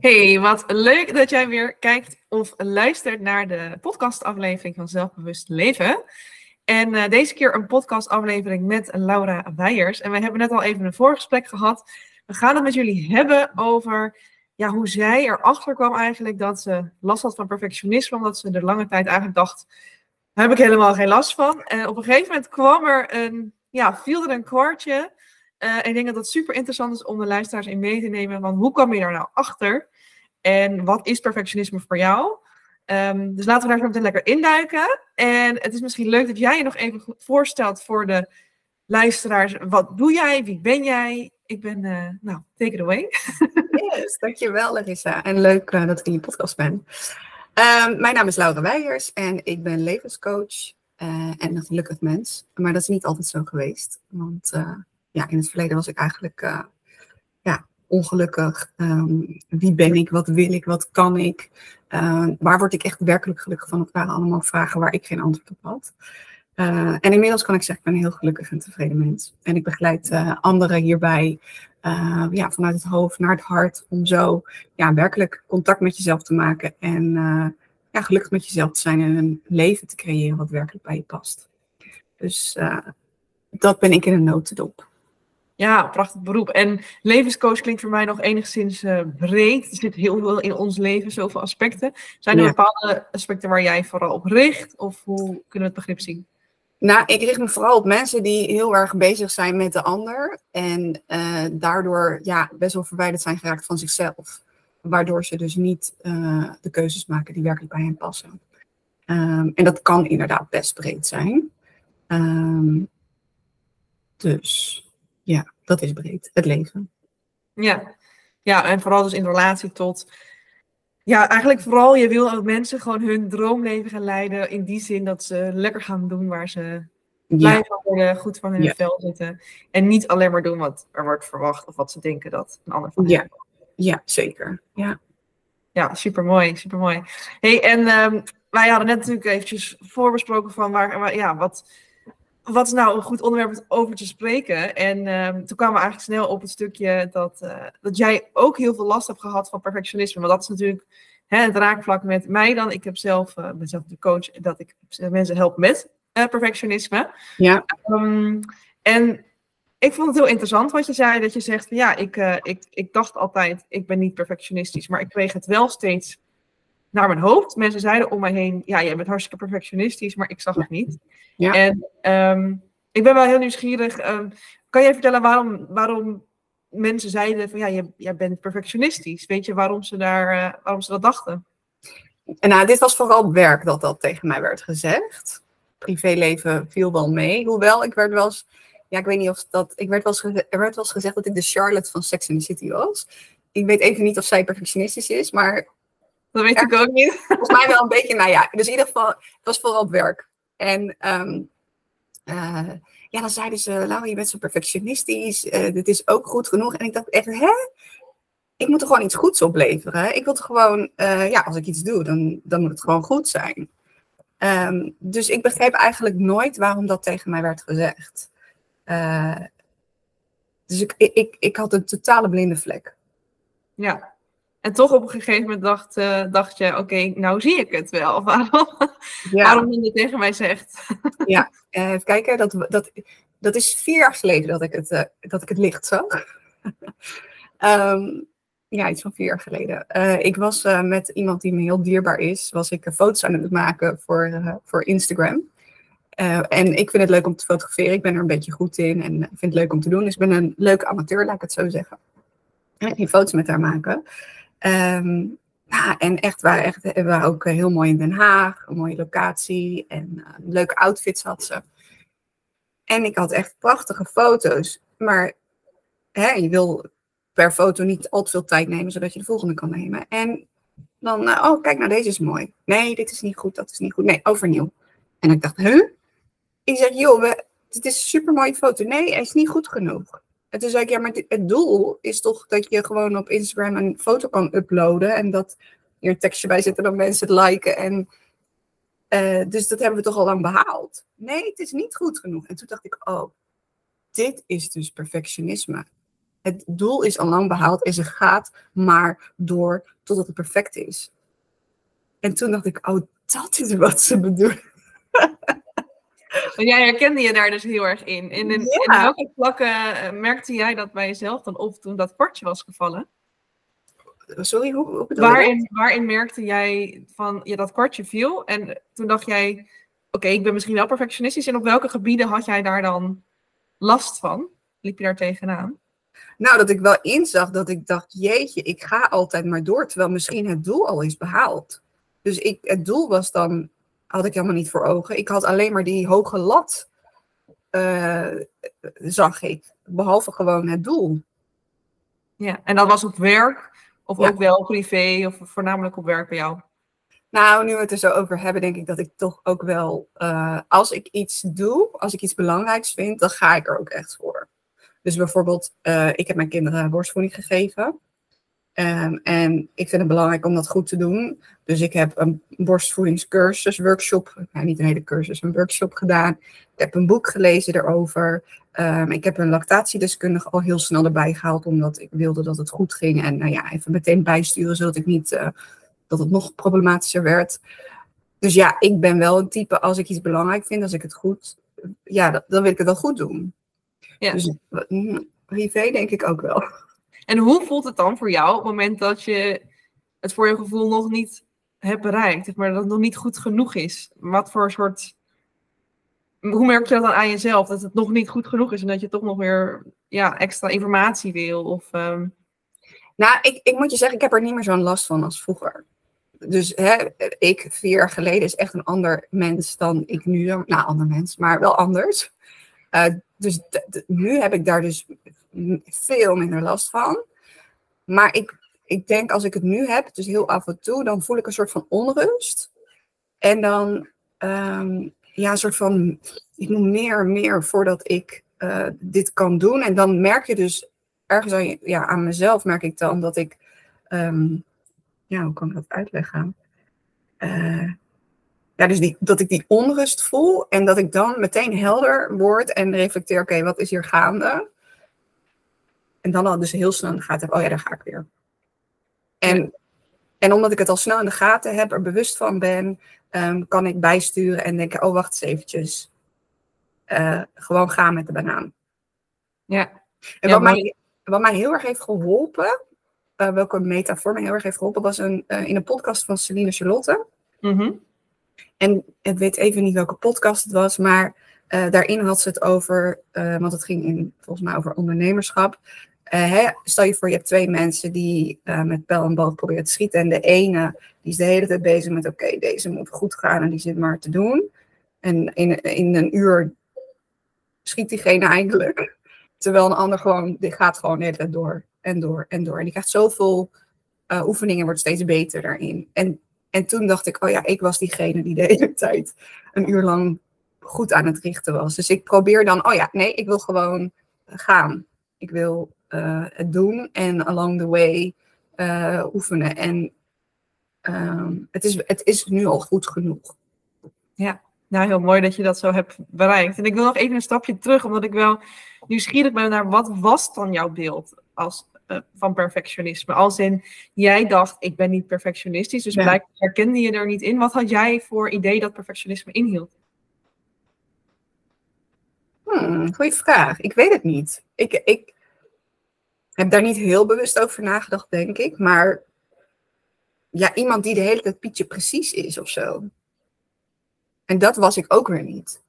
Hey, wat leuk dat jij weer kijkt of luistert naar de podcastaflevering van Zelfbewust Leven. En uh, deze keer een podcastaflevering met Laura Weijers. En wij hebben net al even een voorgesprek gehad. We gaan het met jullie hebben over ja, hoe zij erachter kwam eigenlijk dat ze last had van perfectionisme. Omdat ze er lange tijd eigenlijk dacht, daar heb ik helemaal geen last van. En op een gegeven moment kwam er een, ja, viel er een kwartje. Uh, ik denk dat het super interessant is om de luisteraars in mee te nemen. Van hoe kwam je daar nou achter? En wat is perfectionisme voor jou? Um, dus laten we daar zo meteen lekker induiken. En het is misschien leuk dat jij je nog even voorstelt voor de luisteraars. Wat doe jij? Wie ben jij? Ik ben, uh, nou, take it away. yes, dankjewel Larissa. En leuk uh, dat ik in je podcast ben. Um, mijn naam is Laura Weijers en ik ben levenscoach en een gelukkig mens. Maar dat is niet altijd zo geweest. Want ja, in het verleden was ik eigenlijk ja, ongelukkig. Um, wie ben ik? Wat wil ik? Wat kan ik? Uh, waar word ik echt werkelijk gelukkig van? Het waren allemaal vragen waar ik geen antwoord op had. Uh, en inmiddels kan ik zeggen, ik ben een heel gelukkig en tevreden mens. En ik begeleid uh, anderen hierbij ja, vanuit het hoofd naar het hart. Om zo ja, werkelijk contact met jezelf te maken. En ja, gelukkig met jezelf te zijn en een leven te creëren wat werkelijk bij je past. Dus dat ben ik in een notendop. Ja, prachtig beroep. En levenscoach klinkt voor mij nog enigszins uh, breed. Er zit heel veel in ons leven, zoveel aspecten. Zijn er ja. bepaalde aspecten waar jij vooral op richt? Of hoe kunnen we het begrip zien? Nou, ik richt me vooral op mensen die heel erg bezig zijn met de ander. En uh, daardoor ja, best wel verwijderd zijn geraakt van zichzelf. Waardoor ze dus niet uh, de keuzes maken die werkelijk bij hen passen. Um, en dat kan inderdaad best breed zijn. Um, dus ja, dat is breed, het leven. Ja. ja, en vooral dus in relatie tot. Ja, eigenlijk vooral, je wil ook mensen gewoon hun droomleven gaan leiden. In die zin dat ze lekker gaan doen waar ze blij ja. van worden, goed van hun ja. vel zitten. En niet alleen maar doen wat er wordt verwacht of wat ze denken dat een ander van ja. ja, zeker. Ja, ja supermooi, supermooi. hey, en um, wij hadden net natuurlijk eventjes voorbesproken van waar, waar ja, wat wat is nou een goed onderwerp over te spreken? En um, toen kwamen we eigenlijk snel op het stukje dat, uh, dat jij ook heel veel last hebt gehad van perfectionisme. Want dat is natuurlijk hè, het raakvlak met mij dan. Ik heb zelf, uh, ben zelf de coach dat ik mensen help met uh, perfectionisme. Ja. Um, en ik vond het heel interessant wat je zei, dat je zegt, ja, ik, ik, ik dacht altijd, ik ben niet perfectionistisch, maar ik kreeg het wel steeds naar mijn hoofd. Mensen zeiden om mij heen, ja, jij bent hartstikke perfectionistisch, maar ik zag het niet. Ja. En um, ik ben wel heel nieuwsgierig. Um, kan jij vertellen waarom, waarom mensen zeiden van ja, jij, jij bent perfectionistisch? Weet je waarom ze, daar, uh, waarom ze dat dachten? En nou, dit was vooral werk dat dat tegen mij werd gezegd. Privéleven viel wel mee. Hoewel, ik werd wel eens, ja, ik weet niet of dat, ik werd wel eens, er werd wel eens gezegd dat ik de Charlotte van Sex in the City was. Ik weet even niet of zij perfectionistisch is, maar dat weet ik ook niet. Volgens mij wel een beetje, nou ja. Dus in ieder geval, het was vooral op werk. En um, uh, ja, dan zeiden ze, Laura, je bent zo perfectionistisch. Uh, dit is ook goed genoeg. En ik dacht echt, hè? Ik moet er gewoon iets goeds opleveren. Ik wil het gewoon, uh, ja, als ik iets doe, dan, dan moet het gewoon goed zijn. Um, dus ik begreep eigenlijk nooit waarom dat tegen mij werd gezegd. dus ik, ik, ik had een totale blinde vlek. Ja, en toch op een gegeven moment dacht, uh, dacht je, oké, okay, nou zie ik het wel. Waarom, ja. waarom je het tegen mij zegt. ja, uh, even kijken. Dat, dat, dat is vier jaar geleden dat ik het, uh, dat ik het licht zag. um, ja, iets van vier jaar geleden. ik was met iemand die me heel dierbaar is, was ik foto's aan het maken voor, voor Instagram. en ik vind het leuk om te fotograferen. Ik ben er een beetje goed in en vind het leuk om te doen. Dus ik ben een leuke amateur, laat ik het zo zeggen. En ik ging foto's met haar maken. Um, nou, en echt, waren echt, we waren ook eh, heel mooi in Den Haag, een mooie locatie en uh, leuke outfits had ze. En ik had echt prachtige foto's, maar hè, je wil per foto niet al te veel tijd nemen, zodat je de volgende kan nemen. En dan, uh, oh kijk, nou deze is mooi. Nee, dit is niet goed, dat is niet goed. Nee, overnieuw. En ik dacht, huh? Ik zeg, joh, we, dit is een super mooie foto. Nee, hij is niet goed genoeg. Toen zei ik, ja, maar het doel is toch dat je gewoon op Instagram een foto kan uploaden. En dat hier een tekstje bij zit en dan mensen het liken. En, uh, dus dat hebben we toch al lang behaald. Nee, het is niet goed genoeg. En toen dacht ik, oh, dit is dus perfectionisme. Het doel is al lang behaald en ze gaat maar door totdat het perfect is. En toen dacht ik, oh, dat is wat ze bedoelen. Want jij herkende je daar dus heel erg in. In, in, in welke vlakken eh, merkte jij dat bij jezelf dan op toen dat kwartje was gevallen? Sorry, hoe, hoe bedoel waarin, waarin merkte jij van ja, dat kwartje viel en toen dacht jij, oké, ik ben misschien wel perfectionistisch. En op welke gebieden had jij daar dan last van? Liep je daar tegenaan? Nou, dat ik wel inzag dat ik dacht, jeetje, ik ga altijd maar door, terwijl misschien het doel al is behaald. Dus ik, het doel was dan, had ik helemaal niet voor ogen. Ik had alleen maar die hoge lat, uh, zag ik, behalve gewoon het doel. Ja, en dat was op werk of ook wel privé of voornamelijk op werk bij jou? Nou, nu we het er zo over hebben, denk ik dat ik toch ook wel, uh, als ik iets doe, als ik iets belangrijks vind, dan ga ik er ook echt voor. Dus bijvoorbeeld, uh, ik heb mijn kinderen borstvoeding gegeven. Um, en ik vind het belangrijk om dat goed te doen. Dus ik heb een borstvoedingscursus, workshop, nou, niet een hele cursus, een workshop gedaan. Ik heb een boek gelezen erover. Um, ik heb een lactatiedeskundige al heel snel erbij gehaald, omdat ik wilde dat het goed ging. En nou ja, even meteen bijsturen, zodat ik niet uh, dat het nog problematischer werd. Dus ja, ik ben wel een type, als ik iets belangrijk vind, als ik het goed, ja, dan wil ik het wel goed doen. Ja. Dus mm, privé denk ik ook wel. En hoe voelt het dan voor jou op het moment dat je het voor je gevoel nog niet hebt bereikt, maar dat het nog niet goed genoeg is? Wat voor soort. Hoe merk je dat dan aan jezelf? Dat het nog niet goed genoeg is en dat je toch nog weer ja, extra informatie wil? Of, um... Nou, ik, ik moet je zeggen, ik heb er niet meer zo'n last van als vroeger dus hè, ik vier jaar geleden is echt een ander mens dan ik nu. Nou, ander mens, maar wel anders. Uh, dus nu heb ik daar dus veel minder last van. Maar ik, ik denk als ik het nu heb, dus heel af en toe, dan voel ik een soort van onrust. En dan, um, ja, een soort van, ik moet meer meer voordat ik uh, dit kan doen. En dan merk je dus ergens aan, ja, aan mezelf, merk ik dan dat ik um, ja, hoe kan ik dat uitleggen? Uh, ja, dus die, dat ik die onrust voel en dat ik dan meteen helder word en reflecteer, oké, wat is hier gaande? En dan al dus heel snel in de gaten heb, oh ja, daar ga ik weer. En, en omdat ik het al snel in de gaten heb, er bewust van ben, um, kan ik bijsturen en denken, oh wacht eens eventjes. Uh, gewoon gaan met de banaan. Ja. En wat, mij, wat mij heel erg heeft geholpen, uh, welke metafoor me heel erg heeft geholpen, was een, uh, in een podcast van Celine Charlotte. Mm -hmm. En ik weet even niet welke podcast het was, maar uh, daarin had ze het over, want het ging in, volgens mij over ondernemerschap. Hè, stel je voor, je hebt twee mensen die met pijl en boog proberen te schieten. En de ene die is de hele tijd bezig met, oké, deze moet goed gaan en die zit maar te doen. En in, in een uur schiet diegene eindelijk. Terwijl een ander gewoon, die gaat gewoon tijd door en door en door. En die krijgt zoveel uh, oefeningen, wordt steeds beter daarin. En, en toen dacht ik, oh ja, ik was diegene die de hele tijd een uur lang goed aan het richten was. Dus ik probeer dan, oh ja, nee, ik wil gewoon gaan. Ik wil het doen en along the way uh, oefenen. En um, het, is, het is nu al goed genoeg. Ja, nou heel mooi dat je dat zo hebt bereikt. En ik wil nog even een stapje terug, omdat ik wel nieuwsgierig ben naar wat was dan jouw beeld als uh, van perfectionisme. Als in, jij dacht, ik ben niet perfectionistisch, dus ja. blijkbaar herkende je er niet in. Wat had jij voor idee dat perfectionisme inhield? Hmm, goeie vraag. Ik weet het niet. Ik, ik heb daar niet heel bewust over nagedacht, denk ik. Maar ja, iemand die de hele tijd Pietje precies is of zo. En dat was ik ook weer niet.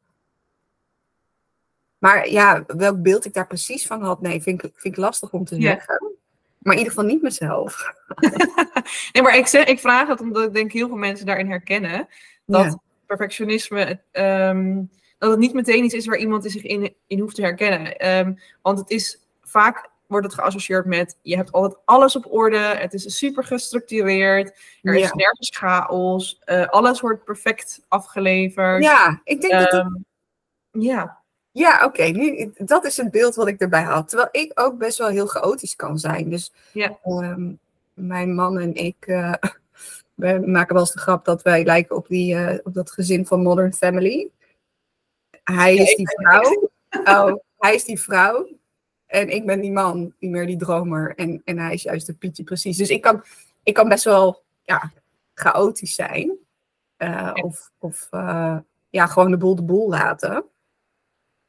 Maar ja, welk beeld ik daar precies van had, nee, vind ik, vind ik lastig om te zeggen. Ja. Maar in ieder geval niet mezelf. nee, maar ik, zeg, ik vraag het omdat ik denk heel veel mensen daarin herkennen. Dat perfectionisme, um, dat het niet meteen iets is waar iemand zich in, in hoeft te herkennen. Um, want het is vaak wordt het geassocieerd met je hebt altijd alles op orde, het is super gestructureerd, er is ja. nergens chaos, uh, alles wordt perfect afgeleverd. Ja, ik denk um, dat. Het... Ehm, ja. Ja, oké. Okay. Nu, dat is een beeld wat ik erbij had. Terwijl ik ook best wel heel chaotisch kan zijn. Dus ja. um, mijn man en ik, uh, we maken wel eens de grap dat wij lijken op, die, uh, op dat gezin van Modern Family. Hij is die vrouw. Oh, hij is die vrouw En ik ben die man, die meer die dromer. En, en hij is juist de Pietje precies. Dus ik kan, ik kan best wel ja, chaotisch zijn. Uh, Of, of uh, ja, gewoon de boel de boel laten.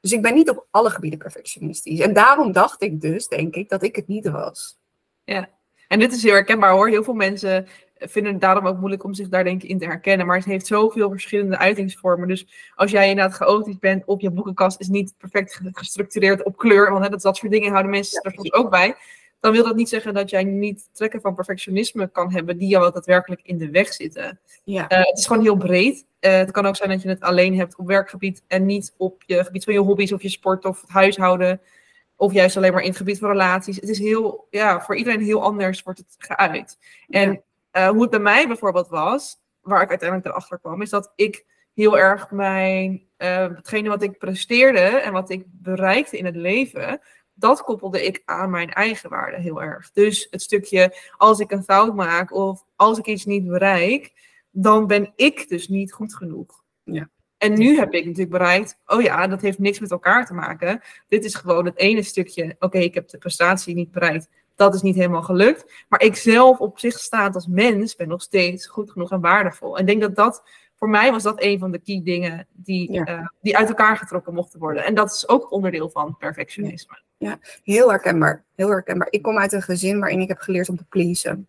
Dus ik ben niet op alle gebieden perfectionistisch. En daarom dacht ik dus, denk ik, dat ik het niet was. Ja, en dit is heel herkenbaar hoor. Heel veel mensen vinden het daarom ook moeilijk om zich daar denk ik in te herkennen. Maar het heeft zoveel verschillende uitingsvormen. Dus als jij inderdaad chaotisch bent op je boekenkast, is niet perfect gestructureerd op kleur. Want hè, dat, dat soort dingen houden mensen er soms ook bij. Dan wil dat niet zeggen dat jij niet trekken van perfectionisme kan hebben die jou daadwerkelijk in de weg zitten. Ja. Uh, het is gewoon heel breed. Uh, het kan ook zijn dat je het alleen hebt op werkgebied en niet op je gebied van je hobby's of je sport of het huishouden. Of juist alleen maar in het gebied van relaties. Het is heel, ja, voor iedereen heel anders wordt het geuit. En uh, hoe het bij mij bijvoorbeeld was, waar ik uiteindelijk erachter kwam, is dat ik heel erg mijn, uh, hetgene wat ik presteerde en wat ik bereikte in het leven, dat koppelde ik aan mijn eigen waarde heel erg. Dus het stukje, als ik een fout maak of als ik iets niet bereik, dan ben ik dus niet goed genoeg. Ja. En nu heb ik natuurlijk bereikt, oh ja, dat heeft niks met elkaar te maken. Dit is gewoon het ene stukje, oké, ik heb de prestatie niet bereikt. Dat is niet helemaal gelukt. Maar ik zelf op zich staand als mens ben nog steeds goed genoeg en waardevol. En ik denk dat dat, voor mij was dat een van de key dingen die, eh, die uit elkaar getrokken mochten worden. En dat is ook onderdeel van perfectionisme. Ja, heel herkenbaar. Heel herkenbaar. Ik kom uit een gezin waarin ik heb geleerd om te pleasen.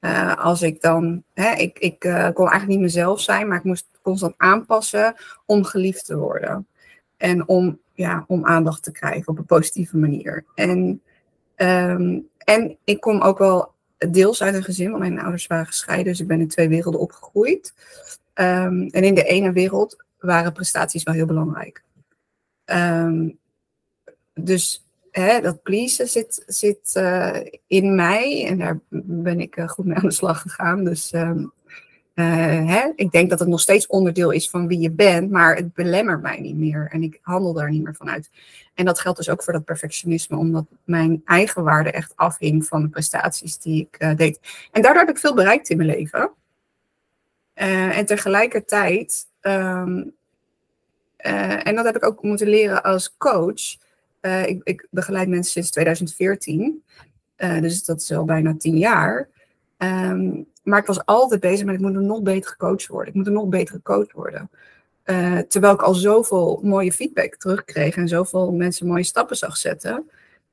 Uh, als ik dan, hè, ik, ik uh, kon eigenlijk niet mezelf zijn, maar ik moest constant aanpassen om geliefd te worden. En om, ja, om aandacht te krijgen op een positieve manier. En, um, en ik kom ook wel deels uit een gezin, want mijn ouders waren gescheiden, dus ik ben in twee werelden opgegroeid. Um, en in de ene wereld waren prestaties wel heel belangrijk. Um, dus hè, dat pleasen zit, zit uh, in mij en daar ben ik uh, goed mee aan de slag gegaan. Dus uh, hè, ik denk dat het nog steeds onderdeel is van wie je bent, maar het belemmert mij niet meer en ik handel daar niet meer vanuit. En dat geldt dus ook voor dat perfectionisme, omdat mijn eigen waarde echt afhing van de prestaties die ik deed. En daardoor heb ik veel bereikt in mijn leven. en tegelijkertijd, um, en dat heb ik ook moeten leren als coach, ik, ik, begeleid mensen sinds 2014. Uh, eh, dus dat is al bijna tien jaar. Um, maar ik was altijd bezig met ik moet nog betere coach worden. Ik moet een nog betere coach worden. Uh, terwijl ik al zoveel mooie feedback terugkreeg en zoveel mensen mooie stappen zag zetten.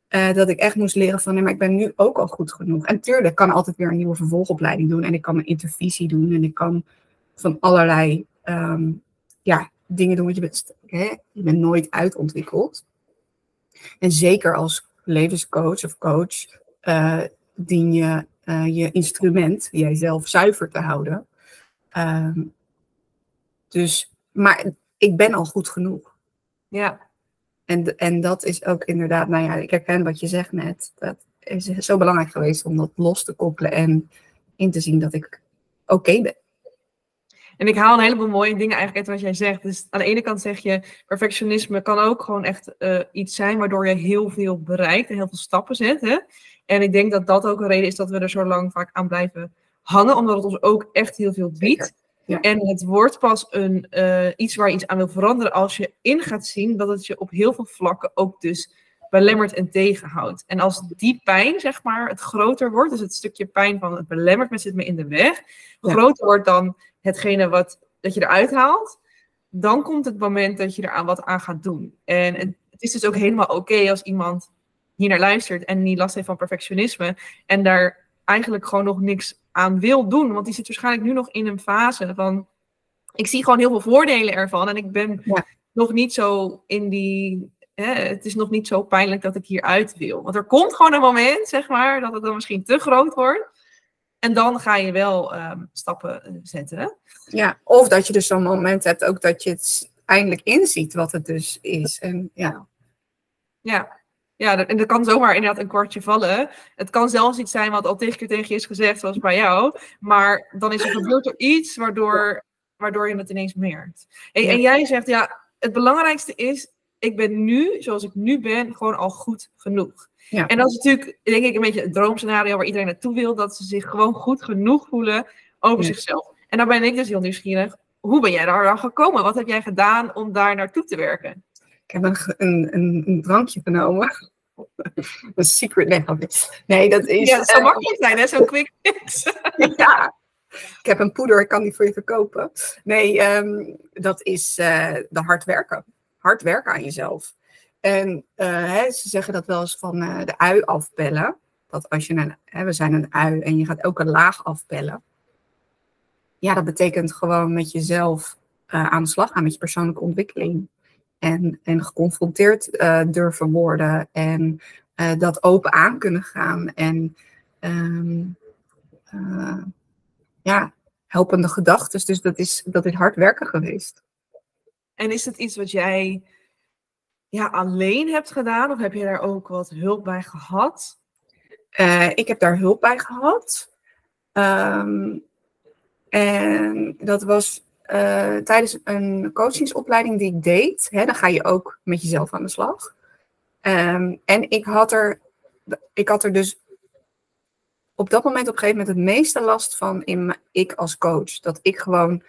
dat ik echt moest leren van nee, maar ik ben nu ook al goed genoeg. En tuurlijk, ik kan altijd weer een nieuwe vervolgopleiding doen. En ik kan een intervisie doen. En ik kan van allerlei um, ja, dingen doen. Want je bent, hè, je bent nooit uitontwikkeld. En zeker als levenscoach of coach uh, dien je uh, je instrument, jijzelf zuiver te houden. Um, dus, maar ik ben al goed genoeg. Ja. En, en dat is ook inderdaad, nou ja, ik herken wat je zegt net. Dat is zo belangrijk geweest om dat los te koppelen en in te zien dat ik oké ben. En ik haal een heleboel mooie dingen eigenlijk uit wat jij zegt. Dus aan de ene kant zeg je, perfectionisme kan ook gewoon echt uh, iets zijn waardoor je heel veel bereikt en heel veel stappen zet. Hè? En ik denk dat dat ook een reden is dat we er zo lang vaak aan blijven hangen, omdat het ons ook echt heel veel biedt. Ja. En het wordt pas een, uh, iets waar je iets aan wil veranderen als je in gaat zien dat het je op heel veel vlakken ook dus belemmert en tegenhoudt. En als die pijn, zeg maar, het groter wordt, dus het stukje pijn van het belemmert me, zit me in de weg, groter wordt dan hetgene wat dat je eruit haalt, dan komt het moment dat je er aan wat aan gaat doen. En het, is dus ook helemaal oké als iemand hier naar luistert en niet last heeft van perfectionisme en daar eigenlijk gewoon nog niks aan wil doen, want die zit waarschijnlijk nu nog in een fase van ik zie gewoon heel veel voordelen ervan en ik ben nog niet zo in die hè, het is nog niet zo pijnlijk dat ik hieruit wil. Want er komt gewoon een moment, zeg maar, dat het dan misschien te groot wordt. En dan ga je wel um, stappen eh, zetten. Ja, of dat je dus zo'n moment hebt ook dat je het eindelijk inziet wat het dus is. En, ja. ja, ja, en dat kan zomaar inderdaad een kwartje vallen. Het kan zelfs iets zijn wat al tegen keer tegen je is gezegd, zoals bij jou. Maar dan is er gebeurd er iets waardoor, waardoor je het ineens merkt. En, en jij zegt, ja, het belangrijkste is, ik ben nu, zoals ik nu ben, gewoon al goed genoeg. Ja. En dat is natuurlijk, denk ik, een beetje het droomscenario waar iedereen naartoe wil. Dat ze zich gewoon goed genoeg voelen over zichzelf. En daar ben ik dus heel nieuwsgierig. Hoe ben jij daar dan gekomen? Wat heb jij gedaan om daar naartoe te werken? Ik heb een, een, een, drankje genomen. Een secret nee, nee, dat is... Ja, dat zou eh, makkelijk zijn, hè? Zo'n quick fix. ja, ik heb een poeder, ik kan die voor je verkopen. Nee, ehm, dat is eh, de hard werken. Hard werken aan jezelf. En eh, hè, ze zeggen dat wel eens van eh, de ui afpellen. Dat als je een, hè, we zijn een ui en je gaat een laag afpellen. Ja, dat betekent gewoon met jezelf eh, aan de slag gaan, met je persoonlijke ontwikkeling. En, en geconfronteerd durven worden en dat open aan kunnen gaan. En ehm, eh, ja, helpende gedachten. Dus dat is, dat is hard werken geweest. En is het iets wat jij ja, alleen hebt gedaan? Of heb je daar ook wat hulp bij gehad? Eh, ik heb daar hulp bij gehad. Ehm, en dat was eh, tijdens een coachingsopleiding die ik deed. Hè, dan ga je ook met jezelf aan de slag. Ehm, en ik had, er, ik had er dus op dat moment op een gegeven moment het meeste last van in ik als coach. Dat ik gewoon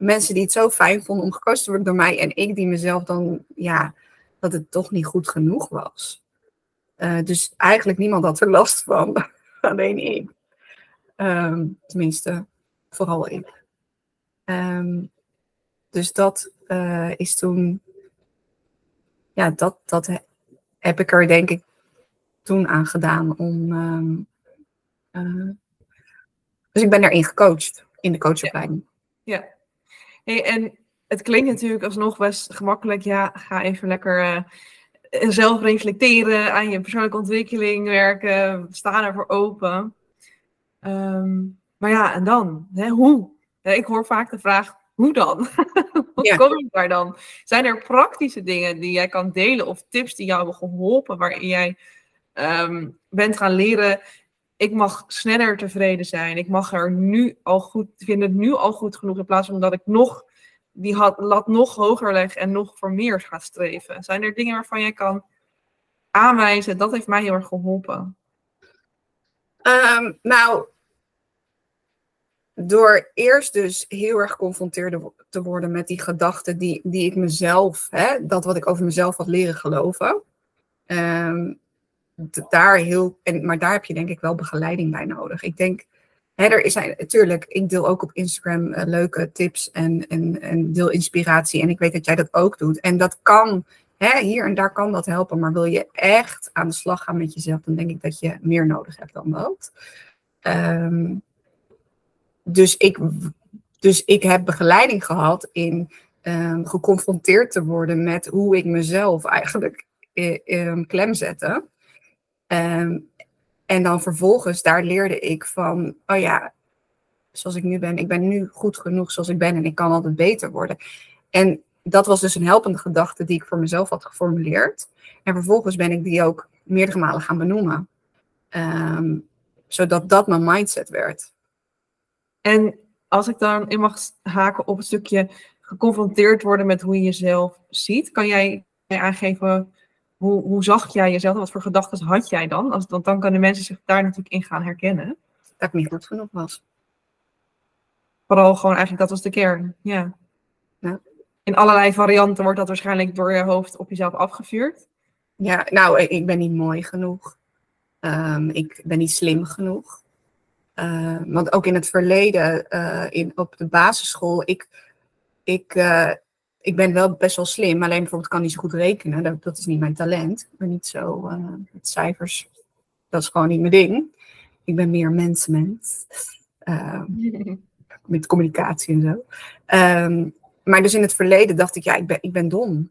mensen die het zo fijn vonden om gecoacht te worden door mij en ik die mezelf dan, ja, dat het toch niet goed genoeg was. Eh, dus eigenlijk niemand had er last van, alleen ik. Ehm, tenminste, vooral ik. Ehm, dus dat eh, is toen, ja, dat, dat he- heb ik er denk ik toen aan gedaan om. ehm, eh, dus ik ben erin gecoacht in de coachopleiding. Ja. Hey, en het klinkt natuurlijk alsnog best gemakkelijk. Ja, ga even lekker eh, zelf reflecteren, aan je persoonlijke ontwikkeling werken, sta ervoor open. Ehm, maar ja, en dan? Hè, hoe? Ja, ik hoor vaak de vraag, hoe dan? hoe Ja. kom je daar dan? Zijn er praktische dingen die jij kan delen of tips die jou hebben geholpen, waarin jij ehm, bent gaan leren ik mag sneller tevreden zijn. Ik mag er nu al goed, vind het nu al goed genoeg in plaats van dat ik nog die had, lat nog hoger leg en nog voor meer ga streven. Zijn er dingen waarvan jij kan aanwijzen? Dat heeft mij heel erg geholpen. Ehm, nou, door eerst dus heel erg geconfronteerd te worden met die gedachten die, die ik mezelf, hè, dat wat ik over mezelf had leren geloven. Ehm, daar heel, en, maar daar heb je denk ik wel begeleiding bij nodig. Ik denk, hè, er is natuurlijk, ik deel ook op Instagram eh, leuke tips en, en, en deel inspiratie. En ik weet dat jij dat ook doet. En dat kan, hè, hier en daar kan dat helpen. Maar wil je echt aan de slag gaan met jezelf, dan denk ik dat je meer nodig hebt dan dat. Ehm, dus, ik, dus ik heb begeleiding gehad in ehm, geconfronteerd te worden met hoe ik mezelf eigenlijk eh, ehm, klem zette. Ehm, en dan vervolgens, daar leerde ik van, oh ja, zoals ik nu ben, ik ben nu goed genoeg zoals ik ben en ik kan altijd beter worden. En dat was dus een helpende gedachte die ik voor mezelf had geformuleerd. En vervolgens ben ik die ook meerdere malen gaan benoemen. Ehm, zodat dat mijn mindset werd. En als ik dan in mag haken op een stukje geconfronteerd worden met hoe je jezelf ziet, kan jij aangeven hoe, hoe zag jij jezelf? Wat voor gedachten had jij dan? Als, want dan kunnen mensen zich daar natuurlijk in gaan herkennen. Dat ik niet goed genoeg was. Vooral gewoon eigenlijk, dat was de kern. Ja. Ja. In allerlei varianten wordt dat waarschijnlijk door je hoofd op jezelf afgevuurd. Ja, nou, ik ben niet mooi genoeg. Ehm, ik ben niet slim genoeg. Eh, want ook in het verleden, eh, in, op de basisschool, ik, ik, eh, ik ben wel best wel slim. Alleen bijvoorbeeld kan niet zo goed rekenen. Dat, dat is niet mijn talent. Ik ben niet zo eh, met cijfers. Dat is gewoon niet mijn ding. Ik ben meer mensenmens. Ehm, met communicatie en zo. Ehm, maar dus in het verleden dacht ik, ja, ik ben, ik ben dom.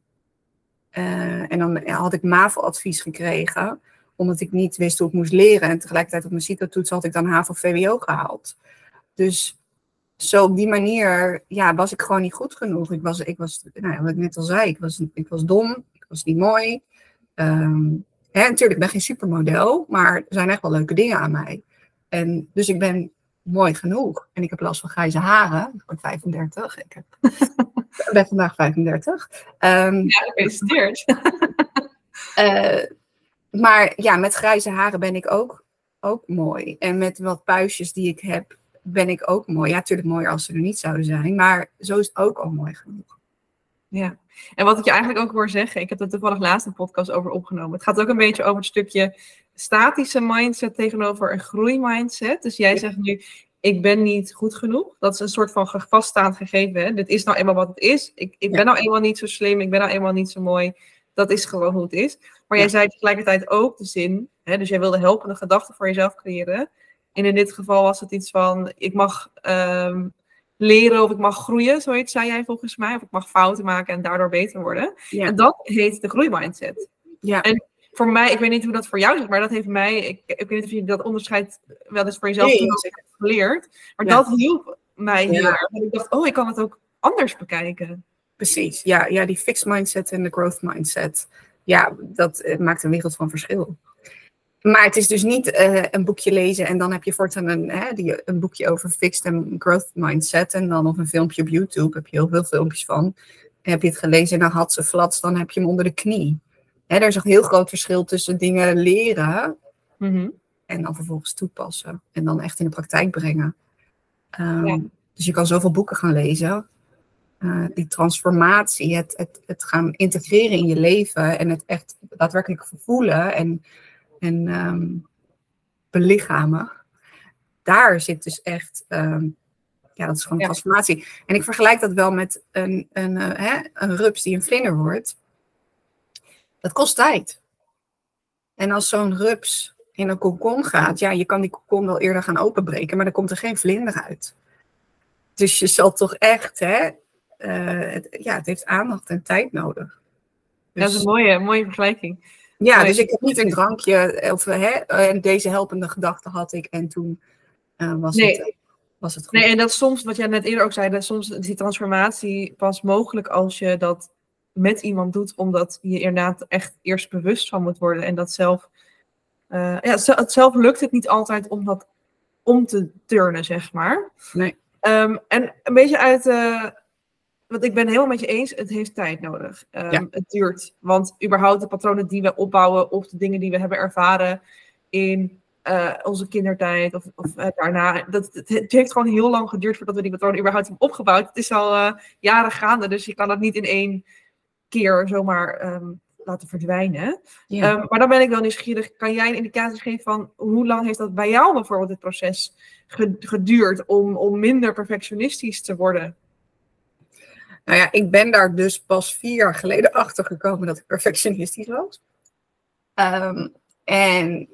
Eh, en dan had ik MAVO-advies gekregen, omdat ik niet wist hoe ik moest leren. En tegelijkertijd op mijn CITO-toets had ik dan HAVO-VWO gehaald. Dus zo op die manier ja, was ik gewoon niet goed genoeg. Ik was, ik was nou wat ik net al zei, ik was, ik was dom, ik was niet mooi. Ehm, hè, natuurlijk, ik ben geen supermodel, maar er zijn echt wel leuke dingen aan mij. En, dus ik ben mooi genoeg. En ik heb last van grijze haren. Ik word 35. Ik, heb, ik ben vandaag 35. Ehm, Ja, gefeliciteerd. eh, maar ja, met grijze haren ben ik ook, ook mooi. En met wat puistjes die ik heb, ben ik ook mooi. Ja, natuurlijk mooier als ze er niet zouden zijn. Maar zo is het ook al mooi genoeg. Ja, en wat ik je eigenlijk ook hoor zeggen, ik heb er toevallig laatst een podcast over opgenomen. Het gaat ook een beetje over het stukje statische mindset tegenover een groeimindset. Dus jij zegt nu, ik ben niet goed genoeg. Dat is een soort van vaststaand gegeven. Hè? Dit is nou eenmaal wat het is. Ik, ik ben nou eenmaal niet zo slim, ik ben nou eenmaal niet zo mooi. Dat is gewoon hoe het is. Maar jij zei tegelijkertijd ook de zin, hè, dus jij wilde helpende gedachten voor jezelf creëren. En in dit geval was het iets van, ik mag ehm, leren of ik mag groeien, zoiets zei jij volgens mij. Of ik mag fouten maken en daardoor beter worden. En dat heet de groeimindset. Ja. En voor mij, ik weet niet hoe dat voor jou is, maar dat heeft mij, ik, ik weet niet of je dat onderscheid wel eens voor jezelf nee. hebt geleerd. Maar dat hielp mij heel erg. En ik dacht, oh, ik kan het ook anders bekijken. Precies, ja, ja die fixed mindset en de growth mindset. Ja, dat uh, maakt een wereld van verschil. Maar het is dus niet uh, een boekje lezen en dan heb je voortaan een, hè, die, een boekje over fixed en growth mindset. En dan of een filmpje op YouTube, heb je heel veel filmpjes van. heb je het gelezen en dan had ze flats, dan heb je hem onder de knie. Hè, er is een heel groot verschil tussen dingen leren mm-hmm. en dan vervolgens toepassen. En dan echt in de praktijk brengen. Um, ja. Dus je kan zoveel boeken gaan lezen. Uh, die transformatie, het, het, het gaan integreren in je leven en het echt daadwerkelijk voelen en en um, belichamen. Daar zit dus echt, um, ja, dat is gewoon ja. transformatie. En ik vergelijk dat wel met een, een, uh, hè, een rups die een vlinder wordt. Dat kost tijd. En als zo'n rups in een kokon gaat, ja, je kan die kokon wel eerder gaan openbreken, maar dan komt er geen vlinder uit. Dus je zal toch echt, hè, uh, het, ja, het heeft aandacht en tijd nodig. Dus... Dat is een mooie, mooie vergelijking. Ja, dus ik heb niet een drankje, of hè, en deze helpende gedachte had ik en toen uh, was, nee. het, was het goed. Nee, en dat soms, wat jij net eerder ook zei, dat soms die transformatie pas mogelijk als je dat met iemand doet, omdat je inderdaad echt eerst bewust van moet worden en dat zelf, uh, ja, het zelf lukt het niet altijd om dat om te turnen, zeg maar. Nee. Um, en een beetje uit, want ik ben helemaal met je eens, het heeft tijd nodig. Um, ja. Het duurt. Want überhaupt de patronen die we opbouwen of de dingen die we hebben ervaren in uh, onze kindertijd of, of uh, daarna, dat, het, het, heeft gewoon heel lang geduurd voordat we die patronen überhaupt hebben opgebouwd. Het is al uh, jaren gaande, dus je kan dat niet in één keer zomaar um, laten verdwijnen. Ja. Um, maar dan ben ik wel nieuwsgierig. Kan jij een indicatie geven van hoe lang heeft dat bij jou bijvoorbeeld het proces geduurd om, om minder perfectionistisch te worden? Nou ja, ik ben daar dus pas vier jaar geleden achter gekomen dat ik perfectionistisch was. Um, en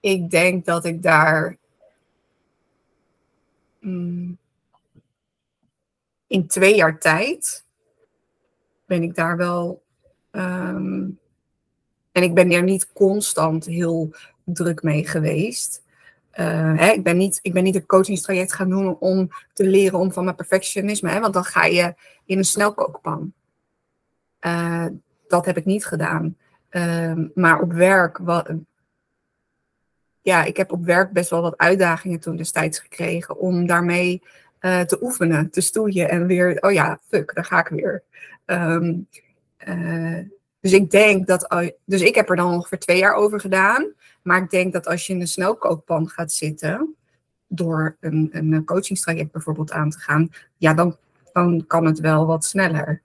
ik denk dat ik daar mm, in twee jaar tijd ben ik daar wel. Um, en ik ben daar niet constant heel druk mee geweest. Uh, hè, ik, ben niet, ik ben niet een coachingstraject gaan doen om te leren om van mijn perfectionisme, hè, want dan ga je in een snelkookpan. Uh, dat heb ik niet gedaan. Uh, maar op werk, ja, ik heb op werk best wel wat uitdagingen toen destijds gekregen om daarmee uh, te oefenen, te stoeien en weer, oh ja, fuck, daar ga ik weer. Um, dus ik denk dat, dus ik heb er dan ongeveer twee jaar over gedaan. Maar ik denk dat als je in een snelkookpan gaat zitten, door een, een coachingstraject bijvoorbeeld aan te gaan, ja, dan, dan kan het wel wat sneller.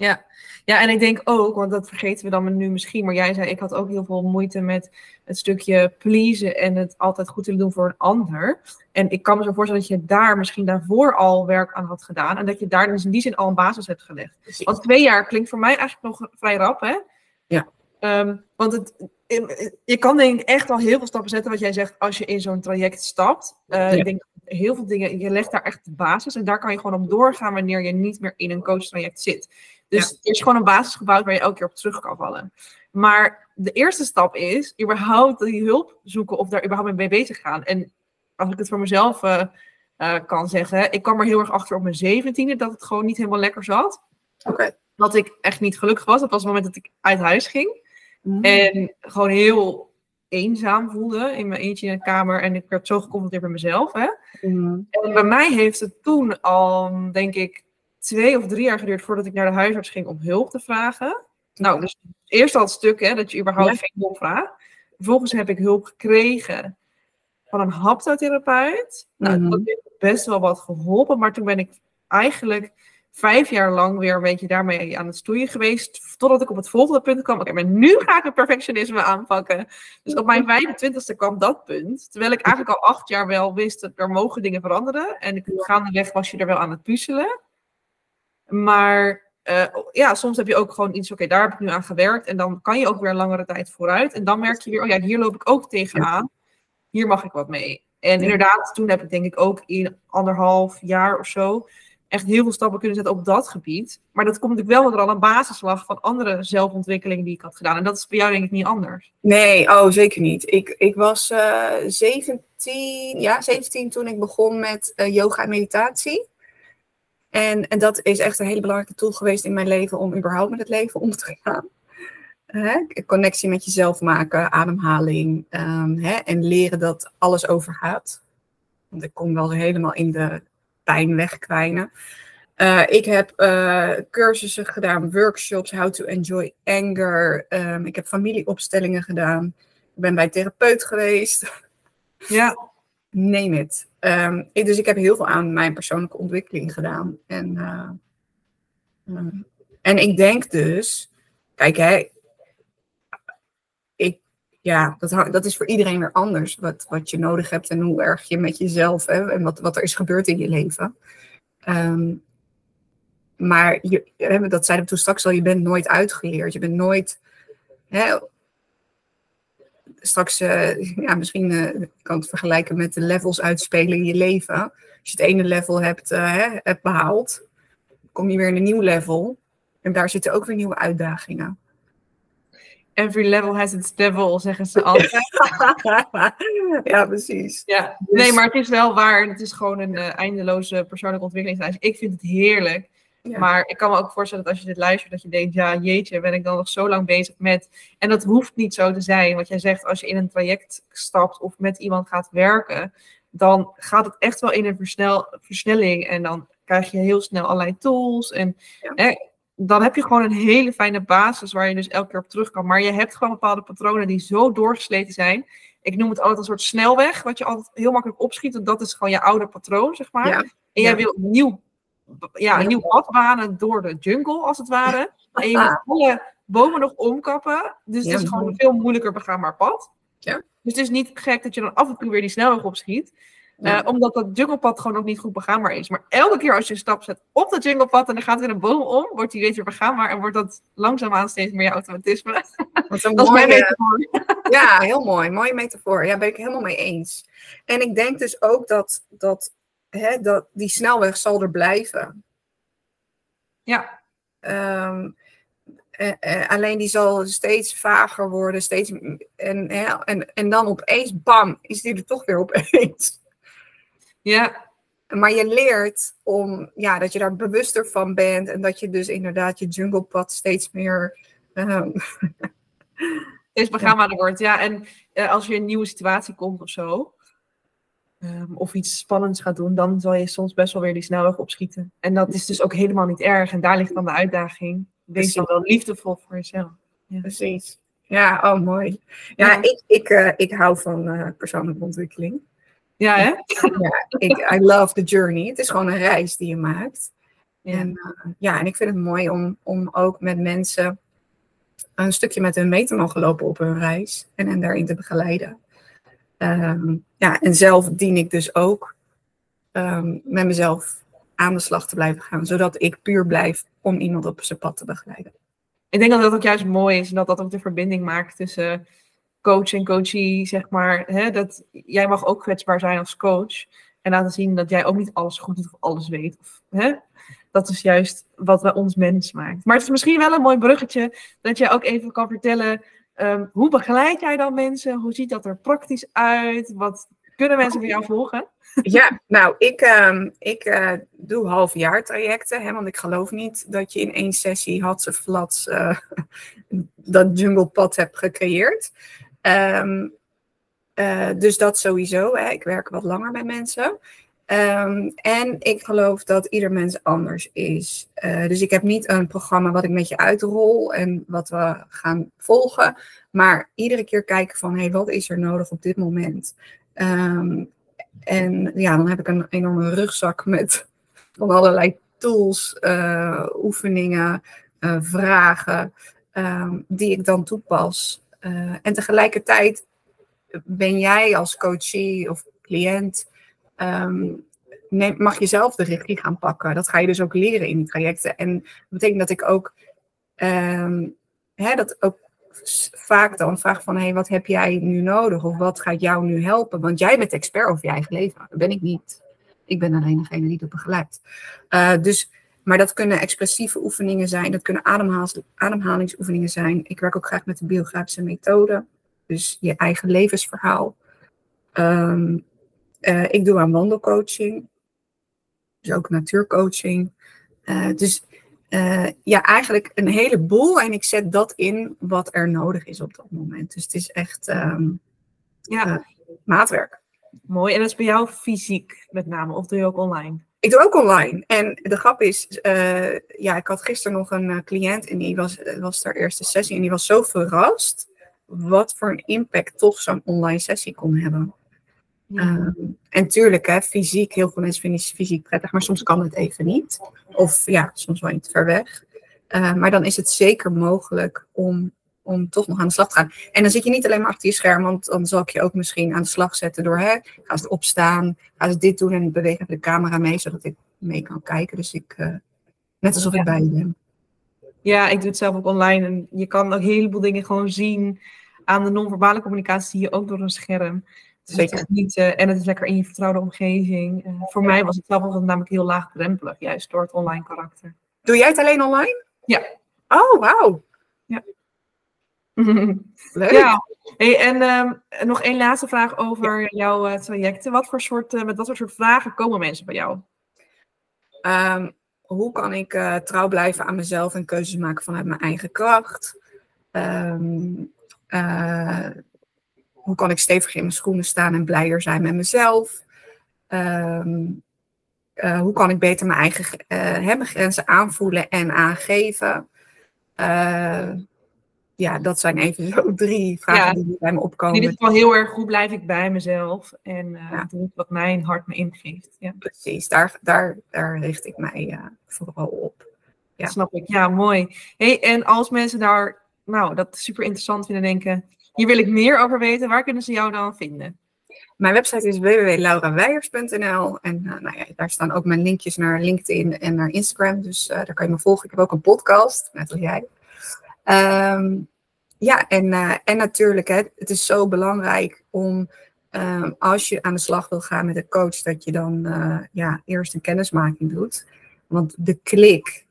Ja. ja, en ik denk ook, want dat vergeten we dan nu misschien, maar jij zei, ik had ook heel veel moeite met het stukje pleasen en het altijd goed willen doen voor een ander. En ik kan me zo voorstellen dat je daar misschien daarvoor al werk aan had gedaan en dat je daar dus in die zin al een basis hebt gelegd. Precies. Want twee jaar klinkt voor mij eigenlijk nog vrij rap, hè? Ja. Um, want het, je kan denk ik echt al heel veel stappen zetten wat jij zegt als je in zo'n traject stapt. Uh, ja. Ik denk heel veel dingen, je legt daar echt de basis en daar kan je gewoon op doorgaan wanneer je niet meer in een coachtraject zit. Dus ja. er is gewoon een basis gebouwd waar je elke keer op terug kan vallen. Maar de eerste stap is überhaupt die hulp zoeken of daar überhaupt mee bezig gaan. En als ik het voor mezelf uh, uh, kan zeggen, ik kwam er heel erg achter op mijn zeventiende dat het gewoon niet helemaal lekker zat. Okay. Dat ik echt niet gelukkig was. Dat was het moment dat ik uit huis ging. Mm. En gewoon heel eenzaam voelde in mijn eentje in de kamer. En ik werd zo geconfronteerd met mezelf. Hè? Mm. En bij mij heeft het toen al, denk ik, twee of drie jaar geduurd voordat ik naar de huisarts ging om hulp te vragen. Nou, dus eerst al het stuk hè, dat je überhaupt ja. geen hulp vraagt. Vervolgens heb ik hulp gekregen van een haptotherapeut. Nou, mm. dat heeft best wel wat geholpen. Maar toen ben ik eigenlijk vijf jaar lang weer een beetje daarmee aan het stoeien geweest. Totdat ik op het volgende punt kwam. Oké, maar nu ga ik het perfectionisme aanpakken. Dus op mijn 25ste kwam dat punt. Terwijl ik eigenlijk al acht jaar wel wist dat er mogen dingen veranderen. En ik, gaandeweg was je er wel aan het puzzelen. Maar uh, ja, soms heb je ook gewoon iets, oké, daar heb ik nu aan gewerkt. En dan kan je ook weer een langere tijd vooruit. En dan merk je weer, oh ja, hier loop ik ook tegenaan. Hier mag ik wat mee. En inderdaad, toen heb ik denk ik ook in anderhalf jaar of zo echt heel veel stappen kunnen zetten op dat gebied. Maar dat komt natuurlijk wel dat er al een basis lag van andere zelfontwikkelingen die ik had gedaan. En dat is bij jou denk ik niet anders. Nee, oh zeker niet. Ik, ik was uh, eh, 17, ja, 17 toen ik begon met uh, yoga en meditatie. En, en dat is echt een hele belangrijke tool geweest in mijn leven om überhaupt met het leven om te gaan. Hè? Connectie met jezelf maken, ademhaling um, hè? en leren dat alles overgaat. Want ik kon wel helemaal in de pijn wegkwijnen. Uh, ik heb uh, cursussen gedaan, workshops, how to enjoy anger. Um, ik heb familieopstellingen gedaan. Ik ben bij therapeut geweest. Ja. Neem het. Ik, dus ik heb heel veel aan mijn persoonlijke ontwikkeling gedaan. En, uh, en ik denk dus, kijk, hè, ik, ja, dat, dat is voor iedereen weer anders. Wat, wat je nodig hebt en hoe erg je met jezelf hè, en wat, wat er is gebeurd in je leven. Um, maar je, dat zeiden we toen straks al, je bent nooit uitgeleerd. Je bent nooit. Hè, straks, uh, ja, misschien uh, kan het vergelijken met de levels uitspelen in je leven. Als je het ene level hebt, uh, hè, hebt behaald, kom je weer in een nieuw level. En daar zitten ook weer nieuwe uitdagingen. Every level has its devil, zeggen ze altijd. ja, precies. Ja. Nee, dus- maar het is wel waar. Het is gewoon een eindeloze persoonlijke ontwikkelingsreis. Ik vind het heerlijk. Maar ik kan me ook voorstellen dat als je dit luistert, dat je denkt, ja jeetje, ben ik dan nog zo lang bezig met. En dat hoeft niet zo te zijn. Wat jij zegt, als je in een traject stapt of met iemand gaat werken, dan gaat het echt wel in een versnel, versnelling. En dan krijg je heel snel allerlei tools. En hè, dan heb je gewoon een hele fijne basis waar je dus elke keer op terug kan. Maar je hebt gewoon bepaalde patronen die zo doorgesleten zijn. Ik noem het altijd een soort snelweg, wat je altijd heel makkelijk opschiet. Dat is gewoon je oude patroon, zeg maar. En jij wil nieuw ja, een nieuw pad banen door de jungle, als het ware. En je moet alle bomen nog omkappen. Dus het is gewoon een veel moeilijker begaanbaar pad. Ja. Dus het is niet gek dat je dan af en toe weer die snelweg opschiet. Uh, omdat dat junglepad gewoon nog niet goed begaanbaar is. Maar elke keer als je een stap zet op dat junglepad en er gaat er een boom om, wordt die weer begaanbaar en wordt dat langzaamaan steeds meer automatisme. Wat een dat mooie, is mijn metafoor. Ja, heel mooi. Mooie metafoor. Ja, ben ik helemaal mee eens. En ik denk dus ook dat, dat hè, dat, die snelweg zal er blijven. Ja. Um, alleen die zal steeds vager worden, steeds, en, en, en dan opeens, bam, is die er toch weer opeens. Ja. Maar je leert om, ja, dat je daar bewuster van bent en dat je dus inderdaad je junglepad steeds meer... Um, steeds begaanbaarder wordt, ja. En uh, als je in een nieuwe situatie komt of zo, Ehm, of iets spannends gaat doen, dan zal je soms best wel weer die snelweg opschieten. En dat is dus ook helemaal niet erg. En daar ligt dan de uitdaging. Wees dan wel liefdevol voor jezelf. Ja. Precies. Ja, oh mooi. Ja, Ik, ik, uh, ik hou van uh, persoonlijke ontwikkeling. Ja, hè? ja, ik, I love the journey. Het is gewoon een reis die je maakt. Ja. En, uh, ja, en ik vind het mooi om, om ook met mensen een stukje met hun mee te mogen lopen op hun reis. En hen daarin te begeleiden. Um, ja, en zelf dien ik dus ook um, met mezelf aan de slag te blijven gaan, zodat ik puur blijf om iemand op zijn pad te begeleiden. Ik denk dat dat ook juist mooi is en dat dat ook de verbinding maakt tussen coach en coachie, zeg maar. Hè, dat jij mag ook kwetsbaar zijn als coach en laten zien dat jij ook niet alles goed doet of alles weet. Of, hè? Dat is juist wat wij ons mens maakt. Maar het is misschien wel een mooi bruggetje dat jij ook even kan vertellen Um, hoe begeleid jij dan mensen? Hoe ziet dat er praktisch uit? Wat kunnen mensen van jou volgen? Ja, nou, ik, um, ik uh, doe halfjaartrajecten, hè, want ik geloof niet dat je in één sessie hadse flats uh, dat junglepad hebt gecreëerd. Um, uh, dus dat sowieso. Hè. Ik werk wat langer met mensen. Um, en ik geloof dat ieder mens anders is. Uh, dus ik heb niet een programma wat ik met je uitrol en wat we gaan volgen. Maar iedere keer kijken van, hé, hey, wat is er nodig op dit moment? Um, en ja, dan heb ik een enorme rugzak met van allerlei tools, eh, oefeningen, eh, vragen ehm, die ik dan toepas. Eh, en tegelijkertijd ben jij als coachie of cliënt, ehm, neem, mag je zelf de regie gaan pakken. Dat ga je dus ook leren in die trajecten. En dat betekent dat ik ook, ehm, hè, dat ook vaak dan vraag van, hé, hey, wat heb jij nu nodig? Of wat gaat jou nu helpen? Want jij bent expert over je eigen leven. Dat ben ik niet. Ik ben alleen degene die dat begeleidt. Uh, dus, maar dat kunnen expressieve oefeningen zijn. Dat kunnen ademhalingsoefeningen zijn. Ik werk ook graag met de biografische methode. Dus je eigen levensverhaal. Um, uh, ik doe aan wandelcoaching. Dus ook natuurcoaching. Uh, dus uh, ja, eigenlijk een heleboel. En ik zet dat in wat er nodig is op dat moment. Dus het is echt um, ja. Maatwerk. Mooi. En dat is bij jou fysiek met name? Of doe je ook online? Ik doe ook online. En de grap is, uh, ja, ik had gisteren nog een cliënt en die was, was haar eerste sessie. En die was zo verrast wat voor een impact toch zo'n online sessie kon hebben. Ja. Um, en tuurlijk, hè, fysiek, heel veel mensen vinden fysiek prettig, maar soms kan het even niet. Of ja, soms wel iets ver weg. Uh, maar dan is het zeker mogelijk om, om toch nog aan de slag te gaan. En dan zit je niet alleen maar achter je scherm, want dan zal ik je ook misschien aan de slag zetten door, hè, ga eens opstaan, ga ze dit doen en beweeg de camera mee, zodat ik mee kan kijken. Dus ik, uh, net alsof ja. ik bij je ben. Ja, ik doe het zelf ook online en je kan ook een heleboel dingen gewoon zien aan de non-verbale communicatie, zie je ook door een scherm. Zeker. niet, uh, en het is lekker in je vertrouwde omgeving. Uh, voor mij was het zelf altijd namelijk heel laagdrempelig, juist door het online karakter. Doe jij het alleen online? Ja. Oh, wauw. Ja. Leuk. Ja. Hey, en um, nog één laatste vraag over ja. jouw uh, trajecten. Wat voor soort, met wat voor soort vragen komen mensen bij jou? Um, hoe kan ik trouw blijven aan mezelf en keuzes maken vanuit mijn eigen kracht? Um, hoe kan ik stevig in mijn schoenen staan en blijer zijn met mezelf? Um, uh, hoe kan ik beter mijn eigen uh, grenzen aanvoelen en aangeven? Uh, ja, dat zijn even zo drie vragen ja, die bij me opkomen. In ieder geval heel erg, hoe blijf ik bij mezelf en ja. doe wat mijn hart me ingeeft. Ja. Precies, daar, daar, daar richt ik mij vooral op. Ja. Dat snap ik, ja, mooi. Hey, en als mensen daar, nou, dat super interessant vinden, denken, hier wil ik meer over weten. Waar kunnen ze jou dan vinden? Mijn website is www.lauraweijers.nl en uh, nou ja, daar staan ook mijn linkjes naar LinkedIn en naar Instagram. Dus uh, daar kan je me volgen. Ik heb ook een podcast, net als jij. Um, ja, en, uh, en natuurlijk, hè, het is zo belangrijk om um, als je aan de slag wil gaan met een coach, dat je dan ja, eerst een kennismaking doet. Want de klik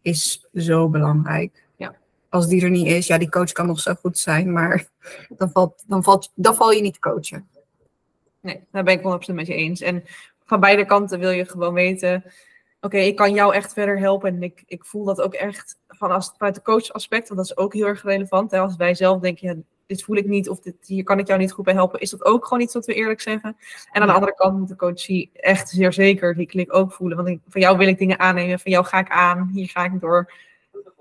is zo belangrijk als die er niet is, ja, die coach kan nog zo goed zijn, maar dan, valt, dan, valt, dan val je niet te coachen. Nee, daar ben ik 100% met je eens. En van beide kanten wil je gewoon weten, oké, ik kan jou echt verder helpen. En ik, ik voel dat ook echt van als, vanuit de coachaspect, want dat is ook heel erg relevant. Hè? Als wij zelf denken, ja, dit voel ik niet of dit, hier kan ik jou niet goed bij helpen, is dat ook gewoon iets wat we eerlijk zeggen. En aan de andere kant moet de coachie echt zeer zeker die klik ook voelen. Want ik, van jou wil ik dingen aannemen, van jou ga ik aan, hier ga ik door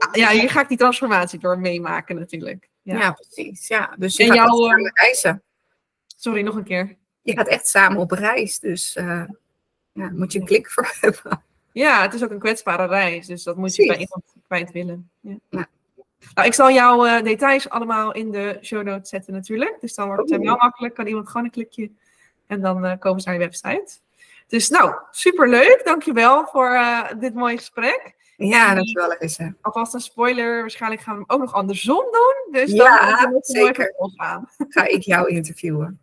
ja, hier ga ik die transformatie door meemaken natuurlijk. Ja, ja precies. Ja. Dus je en gaat jouw, samen reizen. Sorry, nog een keer. Je gaat echt samen op reis, dus uh, ja, moet je een klik voor hebben. Ja, het is ook een kwetsbare reis, dus dat moet je bij iemand kwijt willen. Ja. ja. Nou, ik zal jouw uh, details allemaal in de show notes zetten natuurlijk. Dus dan wordt het helemaal makkelijk. Kan iemand gewoon een klikje en dan uh, komen ze naar je website. Dus nou, superleuk. Dankjewel voor dit mooie gesprek. Ja, dat is wel eens. Alvast een spoiler, waarschijnlijk gaan we hem ook nog andersom doen. Dus ja, dan zeker. Aan. Ga ik jou interviewen.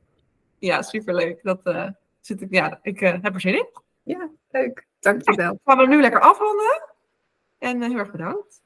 Ja, superleuk. Dat uh, zit ik, ja, ik uh, heb er zin in. Ja, leuk. Dankjewel. Nou, gaan we nu lekker afronden. En uh, heel erg bedankt.